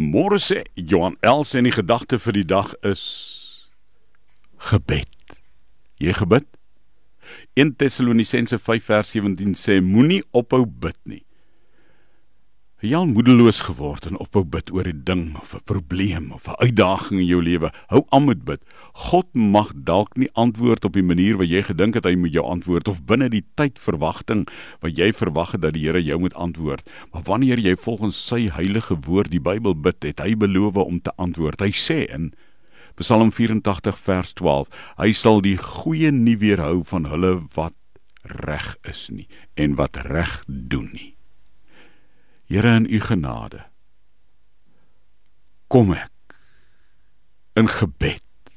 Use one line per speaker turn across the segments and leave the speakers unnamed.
Môre sê Johan Els en die gedagte vir die dag is gebed. Jy gebid? 1 Tessalonisense 5 vers 17 sê moenie ophou bid nie. Jy al moedeloos geword en ophou bid oor 'n ding of 'n probleem of 'n uitdaging in jou lewe. Hou aan met bid. God mag dalk nie antwoord op die manier wat jy gedink het hy moet jou antwoord of binne die tyd verwagting wat jy verwag het dat die Here jou moet antwoord. Maar wanneer jy volgens sy heilige woord die Bybel bid, het hy beloof om te antwoord. Hy sê in Psalm 84 vers 12, hy sal die goeie nie weerhou van hulle wat reg is nie en wat reg doen nie. Here in u genade kom ek in gebed.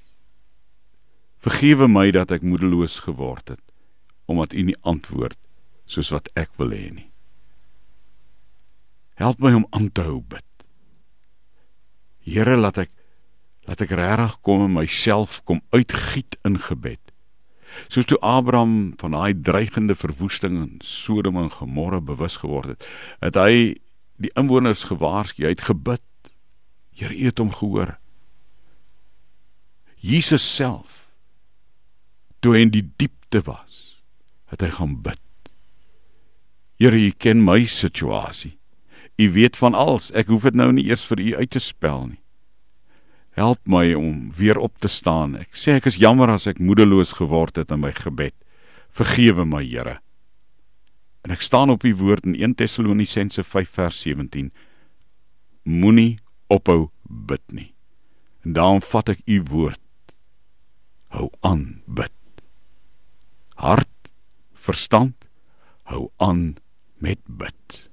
Vergewe my dat ek moedeloos geword het omdat u nie antwoord soos wat ek wil hê nie. Help my om aan te hou bid. Here laat ek laat ek regtig kom en myself kom uitgiet in gebed. Soos toe Abraham van daai dreigende verwoesting in Sodom en Gomorra bewus geword het het hy die inwoners gewaarsku, hy het gebid. Here, U het hom gehoor. Jesus self toe hy in die diepte was, het hy gaan bid. Here, U ken my situasie. U weet van alles. Ek hoef dit nou nie eers vir U uit te spel nie. Help my om weer op te staan. Ek sê ek is jammer as ek moedeloos geword het in my gebed. Vergewe my, Here. En ek staan op die woord in 1 Tessalonisense 5 vers 17. Moenie ophou bid nie. En daarom vat ek u woord. Hou aan bid. Hart, verstand, hou aan met bid.